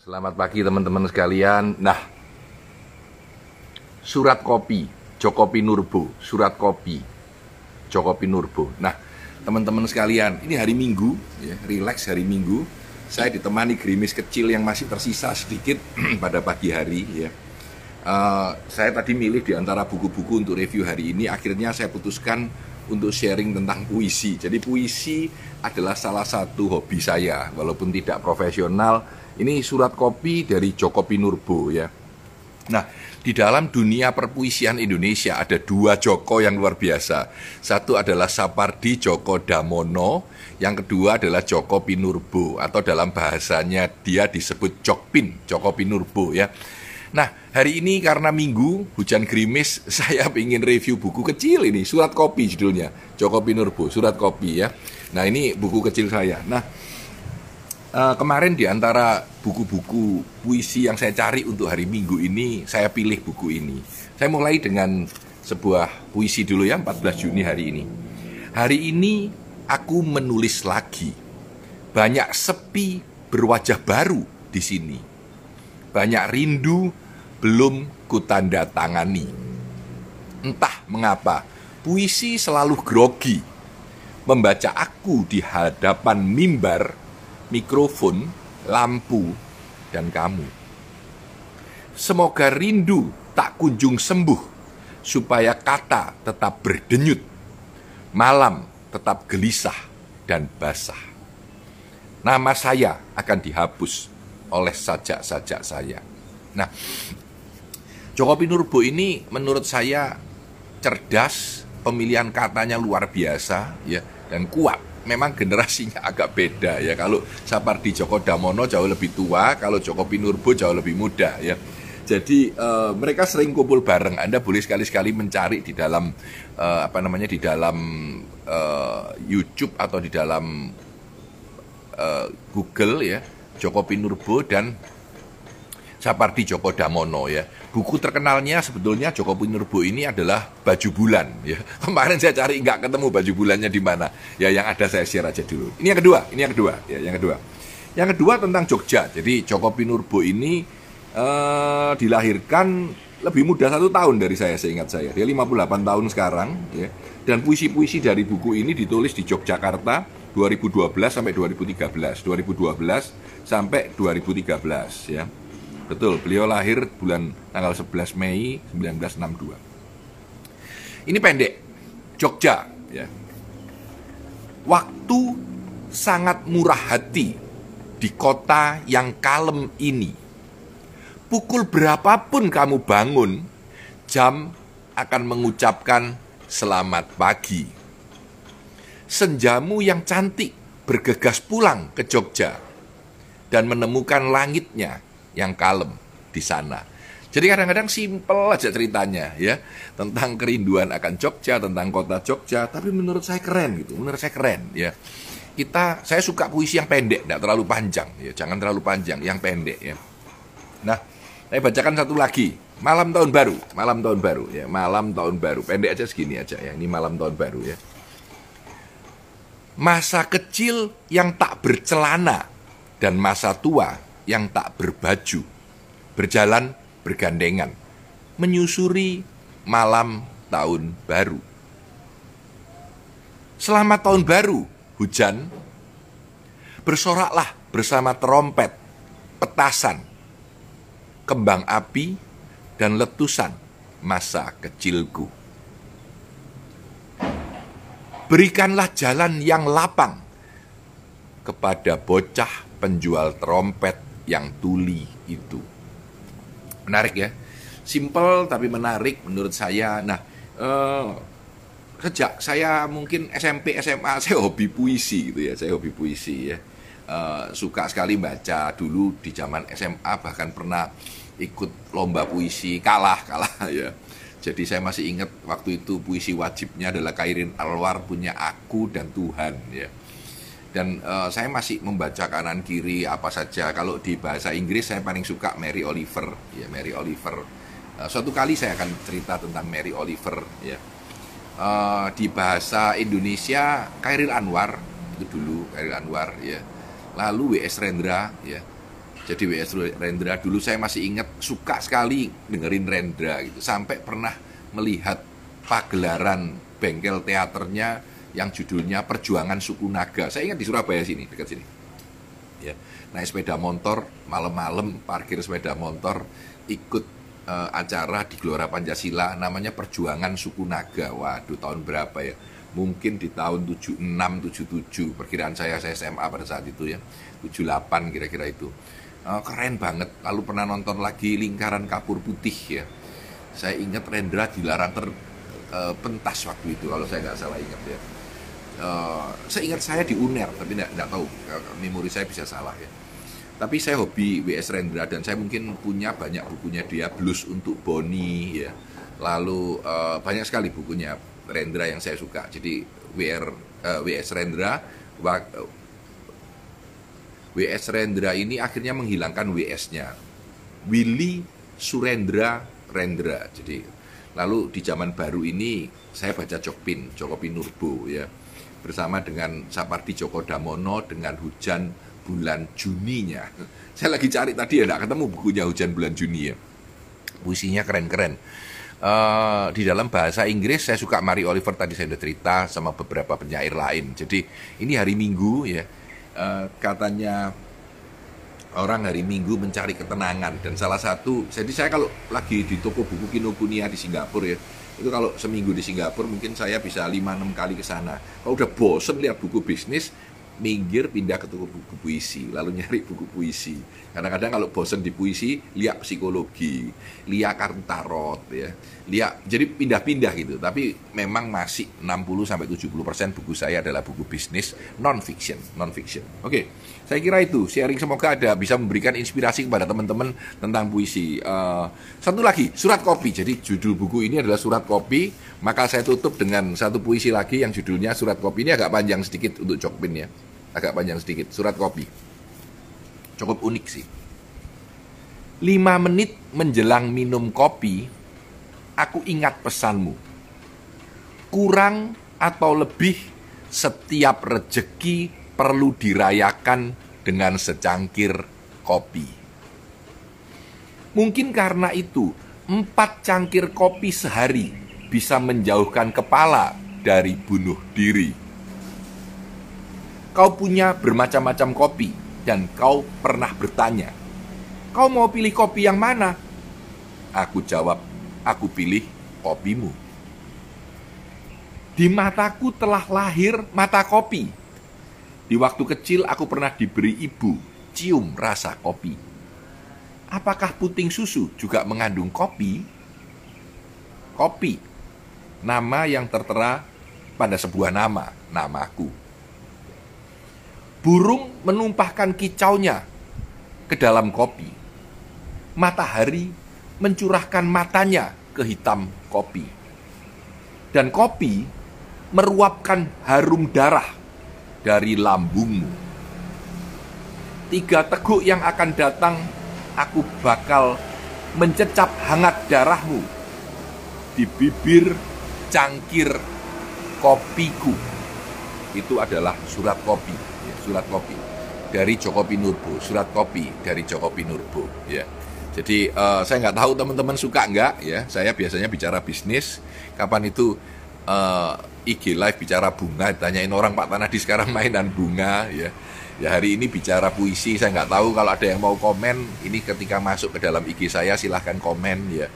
Selamat pagi teman-teman sekalian. Nah, surat kopi Jokopi Nurbo, surat kopi Jokopi Nurbo. Nah, teman-teman sekalian, ini hari Minggu, ya, relax hari Minggu. Saya ditemani gerimis kecil yang masih tersisa sedikit pada pagi hari, ya. Uh, saya tadi milih di antara buku-buku untuk review hari ini. Akhirnya saya putuskan untuk sharing tentang puisi. Jadi puisi adalah salah satu hobi saya, walaupun tidak profesional ini surat kopi dari Joko Pinurbo ya. Nah, di dalam dunia perpuisian Indonesia ada dua Joko yang luar biasa. Satu adalah Sapardi Joko Damono, yang kedua adalah Joko Pinurbo atau dalam bahasanya dia disebut Jokpin, Joko Pinurbo ya. Nah, hari ini karena minggu, hujan gerimis, saya ingin review buku kecil ini, surat kopi judulnya, Joko Pinurbo, surat kopi ya. Nah, ini buku kecil saya. Nah, Uh, kemarin di antara buku-buku puisi yang saya cari untuk hari Minggu ini, saya pilih buku ini. Saya mulai dengan sebuah puisi dulu ya, 14 Juni hari ini. Hari ini aku menulis lagi. Banyak sepi berwajah baru di sini. Banyak rindu belum kutanda tangani. Entah mengapa, puisi selalu grogi. Membaca aku di hadapan mimbar mikrofon, lampu, dan kamu. Semoga rindu tak kunjung sembuh, supaya kata tetap berdenyut, malam tetap gelisah dan basah. Nama saya akan dihapus oleh sajak-sajak saya. Nah, Joko Pinurbo ini menurut saya cerdas, pemilihan katanya luar biasa ya dan kuat memang generasinya agak beda ya. Kalau Sapardi Djoko Damono jauh lebih tua, kalau Joko Pinurbo jauh lebih muda ya. Jadi uh, mereka sering kumpul bareng. Anda boleh sekali-sekali mencari di dalam uh, apa namanya di dalam uh, YouTube atau di dalam Google ya, Joko Pinurbo dan Sapardi Djoko Damono ya. Buku terkenalnya sebetulnya Joko Pinurbo ini adalah Baju Bulan ya. Kemarin saya cari nggak ketemu baju bulannya di mana. Ya yang ada saya share aja dulu. Ini yang kedua, ini yang kedua ya, yang kedua. Yang kedua tentang Jogja. Jadi Joko Pinurbo ini uh, dilahirkan lebih muda satu tahun dari saya seingat saya. Dia 58 tahun sekarang ya. Dan puisi-puisi dari buku ini ditulis di Yogyakarta 2012 sampai 2013. 2012 sampai 2013 ya. Betul, beliau lahir bulan tanggal 11 Mei 1962. Ini pendek, Jogja ya. Waktu sangat murah hati di kota yang kalem ini. Pukul berapapun kamu bangun, jam akan mengucapkan selamat pagi. Senjamu yang cantik bergegas pulang ke Jogja dan menemukan langitnya yang kalem di sana. Jadi kadang-kadang simpel aja ceritanya ya tentang kerinduan akan Jogja, tentang kota Jogja, tapi menurut saya keren gitu, menurut saya keren ya. Kita, saya suka puisi yang pendek, tidak terlalu panjang ya, jangan terlalu panjang, yang pendek ya. Nah, saya bacakan satu lagi, malam tahun baru, malam tahun baru ya, malam tahun baru, pendek aja segini aja ya, ini malam tahun baru ya. Masa kecil yang tak bercelana dan masa tua yang tak berbaju, berjalan bergandengan, menyusuri malam tahun baru. Selamat tahun baru, hujan. Bersoraklah bersama trompet, petasan, kembang api, dan letusan masa kecilku. Berikanlah jalan yang lapang kepada bocah penjual trompet yang tuli itu. Menarik ya. Simple tapi menarik menurut saya. Nah, uh, sejak saya mungkin SMP, SMA, saya hobi puisi gitu ya. Saya hobi puisi ya. Uh, suka sekali baca dulu di zaman SMA bahkan pernah ikut lomba puisi kalah kalah ya jadi saya masih ingat waktu itu puisi wajibnya adalah Kairin Alwar punya aku dan Tuhan ya dan uh, saya masih membaca kanan kiri apa saja. Kalau di bahasa Inggris saya paling suka Mary Oliver. Ya Mary Oliver. Uh, suatu kali saya akan cerita tentang Mary Oliver ya. Uh, di bahasa Indonesia Kairil Anwar itu dulu Kairil Anwar ya. Lalu W.S. Rendra ya. Jadi WS Rendra dulu saya masih ingat suka sekali dengerin Rendra gitu. Sampai pernah melihat pagelaran bengkel teaternya yang judulnya Perjuangan Suku Naga. Saya ingat di Surabaya sini, dekat sini. Ya, naik sepeda motor malam-malam parkir sepeda motor ikut uh, acara di Gelora Pancasila namanya Perjuangan Suku Naga. Waduh, tahun berapa ya? Mungkin di tahun 76 77 perkiraan saya saya SMA pada saat itu ya. 78 kira-kira itu uh, keren banget. Lalu pernah nonton lagi Lingkaran Kapur Putih ya. Saya ingat Rendra dilarang terpentas eh, uh, waktu itu kalau saya nggak salah ingat ya. Uh, saya ingat saya di UNER tapi nggak tahu memori saya bisa salah ya. Tapi saya hobi WS Rendra dan saya mungkin punya banyak bukunya dia Blues untuk Boni ya. Lalu uh, banyak sekali bukunya Rendra yang saya suka. Jadi WR uh, WS Rendra WS Rendra ini akhirnya menghilangkan WS-nya. Willy Surendra Rendra. Jadi lalu di zaman baru ini saya baca Jokpin, Jokopin Nurbo ya. Bersama dengan Sapardi Djoko Damono dengan Hujan Bulan Juninya. Saya lagi cari tadi ya, enggak ketemu bukunya Hujan Bulan Juni ya. Puisinya keren-keren. Uh, di dalam bahasa Inggris saya suka Mary Oliver tadi saya sudah cerita sama beberapa penyair lain. Jadi ini hari Minggu ya uh, katanya orang hari Minggu mencari ketenangan dan salah satu jadi saya kalau lagi di toko buku Kinokuniya di Singapura ya itu kalau seminggu di Singapura mungkin saya bisa 5-6 kali ke sana. Kalau udah bosen lihat buku bisnis minggir pindah ke toko buku puisi lalu nyari buku puisi. Kadang-kadang kalau bosen di puisi lihat psikologi lihat kartu tarot ya. Lihat jadi pindah-pindah gitu. Tapi memang masih 60 sampai 70 persen buku saya adalah buku bisnis non fiction non fiction oke saya kira itu. Sharing semoga ada bisa memberikan inspirasi kepada teman-teman tentang puisi. Uh, satu lagi surat kopi. Jadi judul buku ini adalah surat kopi. Maka saya tutup dengan satu puisi lagi yang judulnya surat kopi. Ini agak panjang sedikit untuk Jokpin ya agak panjang sedikit, surat kopi. Cukup unik sih. Lima menit menjelang minum kopi, aku ingat pesanmu. Kurang atau lebih setiap rejeki perlu dirayakan dengan secangkir kopi. Mungkin karena itu, empat cangkir kopi sehari bisa menjauhkan kepala dari bunuh diri. Kau punya bermacam-macam kopi dan kau pernah bertanya, "Kau mau pilih kopi yang mana?" Aku jawab, "Aku pilih kopimu." Di mataku telah lahir mata kopi. Di waktu kecil aku pernah diberi ibu cium rasa kopi. Apakah puting susu juga mengandung kopi? Kopi, nama yang tertera pada sebuah nama, namaku burung menumpahkan kicaunya ke dalam kopi. Matahari mencurahkan matanya ke hitam kopi. Dan kopi meruapkan harum darah dari lambungmu. Tiga teguk yang akan datang, aku bakal mencecap hangat darahmu di bibir cangkir kopiku. Itu adalah surat kopi surat kopi dari Joko Pinurbo, surat kopi dari Joko Pinurbo, ya. Jadi uh, saya nggak tahu teman-teman suka nggak ya. Saya biasanya bicara bisnis. Kapan itu uh, eh, IG live bicara bunga, tanyain orang Pak Tanadi sekarang mainan bunga ya. Ya hari ini bicara puisi, saya nggak tahu kalau ada yang mau komen. Ini ketika masuk ke dalam IG saya silahkan komen ya.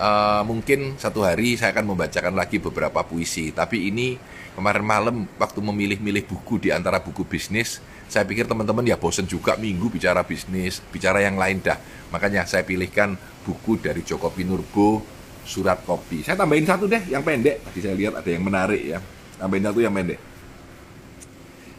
Uh, mungkin satu hari saya akan membacakan lagi beberapa puisi. Tapi ini kemarin malam waktu memilih-milih buku di antara buku bisnis, saya pikir teman-teman ya bosen juga minggu bicara bisnis, bicara yang lain dah. Makanya saya pilihkan buku dari Joko Pinurbo, Surat Kopi. Saya tambahin satu deh, yang pendek. Tadi saya lihat ada yang menarik ya. Tambahin satu yang pendek.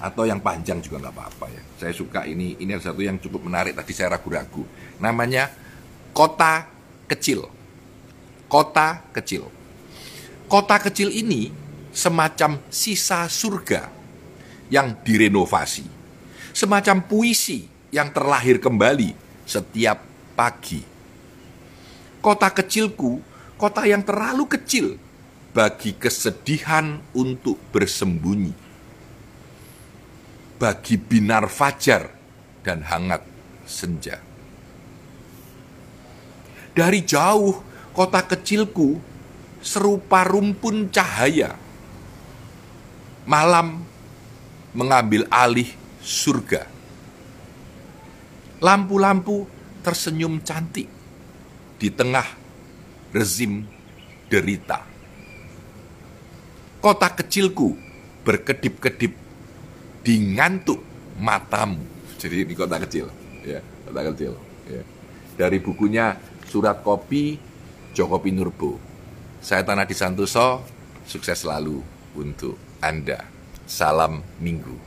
Atau yang panjang juga nggak apa-apa ya. Saya suka ini, ini ada satu yang cukup menarik. Tadi saya ragu-ragu. Namanya Kota Kecil. Kota Kecil. Kota kecil ini semacam sisa surga yang direnovasi, semacam puisi yang terlahir kembali setiap pagi. Kota kecilku, kota yang terlalu kecil bagi kesedihan untuk bersembunyi, bagi binar fajar dan hangat senja. Dari jauh, kota kecilku serupa rumpun cahaya. Malam mengambil alih surga. Lampu-lampu tersenyum cantik di tengah rezim derita. Kota kecilku berkedip-kedip di ngantuk matamu. Jadi ini kota kecil, ya, kota kecil. Ya. Dari bukunya Surat Kopi Joko Pinurbo. Saya Tanah Disantoso, sukses selalu untuk Anda. Salam Minggu.